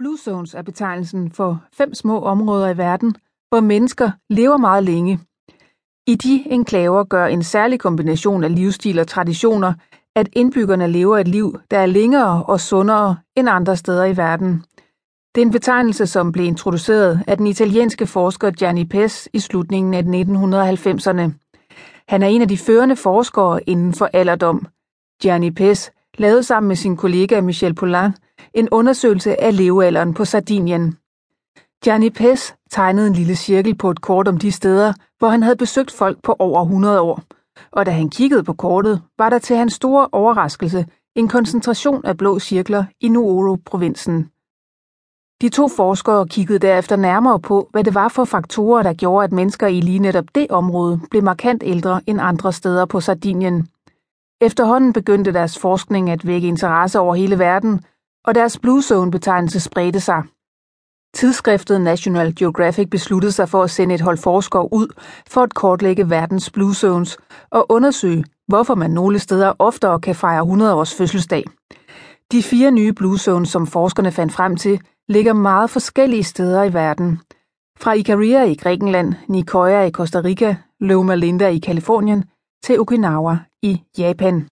Blue zones er betegnelsen for fem små områder i verden, hvor mennesker lever meget længe. I de enklaver gør en særlig kombination af livsstil og traditioner, at indbyggerne lever et liv, der er længere og sundere end andre steder i verden. Det er en betegnelse, som blev introduceret af den italienske forsker Gianni Pes i slutningen af 1990'erne. Han er en af de førende forskere inden for alderdom. Gianni Pes lavede sammen med sin kollega Michel Poulin en undersøgelse af levealderen på Sardinien. Gianni Pes tegnede en lille cirkel på et kort om de steder, hvor han havde besøgt folk på over 100 år, og da han kiggede på kortet, var der til hans store overraskelse en koncentration af blå cirkler i Nuoro-provinsen. De to forskere kiggede derefter nærmere på, hvad det var for faktorer, der gjorde, at mennesker i lige netop det område blev markant ældre end andre steder på Sardinien. Efterhånden begyndte deres forskning at vække interesse over hele verden, og deres Blue Zone-betegnelse spredte sig. Tidsskriftet National Geographic besluttede sig for at sende et hold forskere ud for at kortlægge verdens Blue Zones og undersøge, hvorfor man nogle steder oftere kan fejre 100 års fødselsdag. De fire nye Blue Zones, som forskerne fandt frem til, ligger meget forskellige steder i verden. Fra Ikaria i Grækenland, Nicoya i Costa Rica, Loma Linda i Kalifornien til Okinawa i Japan.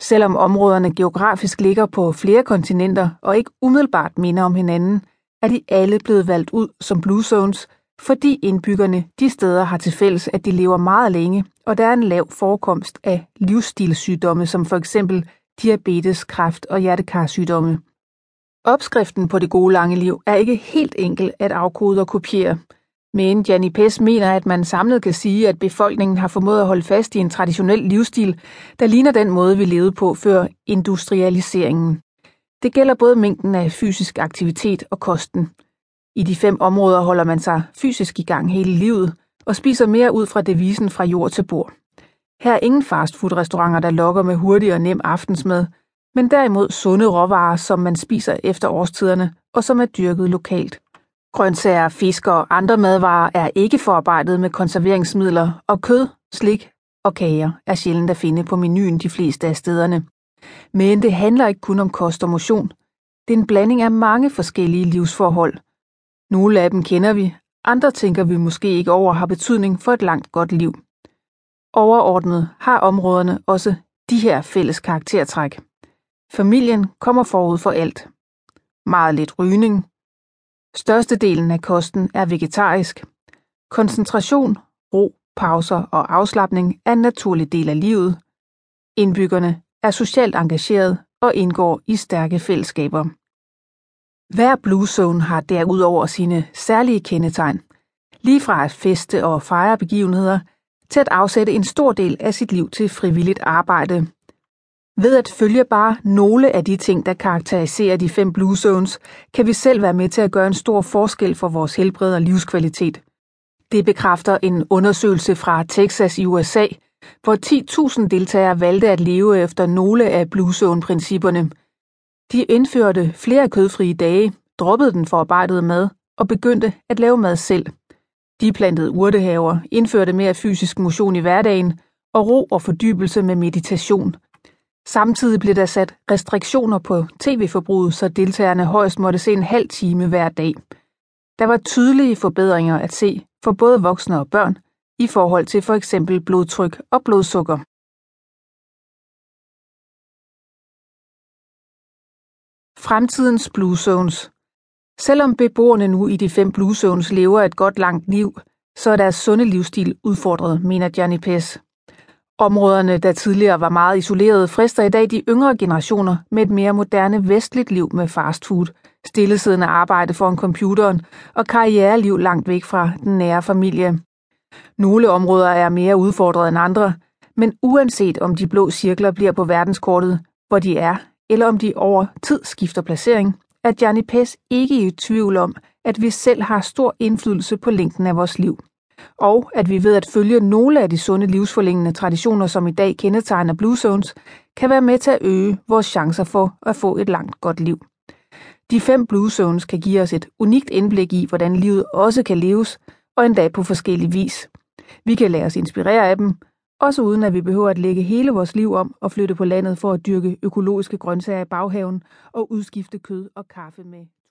Selvom områderne geografisk ligger på flere kontinenter og ikke umiddelbart minder om hinanden, er de alle blevet valgt ud som Blue Zones, fordi indbyggerne de steder har til fælles, at de lever meget længe, og der er en lav forekomst af livsstilssygdomme, som for eksempel diabetes, kræft og hjertekarsygdomme. Opskriften på det gode lange liv er ikke helt enkel at afkode og kopiere, men Gianni Pes mener, at man samlet kan sige, at befolkningen har formået at holde fast i en traditionel livsstil, der ligner den måde, vi levede på før industrialiseringen. Det gælder både mængden af fysisk aktivitet og kosten. I de fem områder holder man sig fysisk i gang hele livet og spiser mere ud fra devisen fra jord til bord. Her er ingen fastfood-restauranter, der lokker med hurtig og nem aftensmad, men derimod sunde råvarer, som man spiser efter årstiderne og som er dyrket lokalt. Grøntsager, fisk og andre madvarer er ikke forarbejdet med konserveringsmidler, og kød, slik og kager er sjældent at finde på menuen de fleste af stederne. Men det handler ikke kun om kost og motion. Det er en blanding af mange forskellige livsforhold. Nogle af dem kender vi, andre tænker vi måske ikke over har betydning for et langt godt liv. Overordnet har områderne også de her fælles karaktertræk. Familien kommer forud for alt. Meget lidt rygning. Størstedelen af kosten er vegetarisk. Koncentration, ro, pauser og afslappning er en naturlig del af livet. Indbyggerne er socialt engageret og indgår i stærke fællesskaber. Hver Blue Zone har derudover sine særlige kendetegn, lige fra at feste og fejre begivenheder til at afsætte en stor del af sit liv til frivilligt arbejde. Ved at følge bare nogle af de ting, der karakteriserer de fem Blue Zones, kan vi selv være med til at gøre en stor forskel for vores helbred og livskvalitet. Det bekræfter en undersøgelse fra Texas i USA, hvor 10.000 deltagere valgte at leve efter nogle af Blue Zone-principperne. De indførte flere kødfrie dage, droppede den forarbejdede mad og begyndte at lave mad selv. De plantede urtehaver, indførte mere fysisk motion i hverdagen og ro og fordybelse med meditation. Samtidig blev der sat restriktioner på tv-forbruget, så deltagerne højst måtte se en halv time hver dag. Der var tydelige forbedringer at se for både voksne og børn i forhold til for eksempel blodtryk og blodsukker. Fremtidens Blue Zones Selvom beboerne nu i de fem Blue Zones lever et godt langt liv, så er deres sunde livsstil udfordret, mener Johnny Pes. Områderne, der tidligere var meget isolerede, frister i dag de yngre generationer med et mere moderne vestligt liv med fast food, stillesiddende arbejde foran computeren og karriereliv langt væk fra den nære familie. Nogle områder er mere udfordret end andre, men uanset om de blå cirkler bliver på verdenskortet, hvor de er, eller om de over tid skifter placering, er Gianni Pes ikke i tvivl om, at vi selv har stor indflydelse på længden af vores liv. Og at vi ved at følge nogle af de sunde livsforlængende traditioner, som i dag kendetegner Blue Zones, kan være med til at øge vores chancer for at få et langt godt liv. De fem Blue Zones kan give os et unikt indblik i, hvordan livet også kan leves, og endda på forskellig vis. Vi kan lade os inspirere af dem, også uden at vi behøver at lægge hele vores liv om og flytte på landet for at dyrke økologiske grøntsager i baghaven og udskifte kød og kaffe med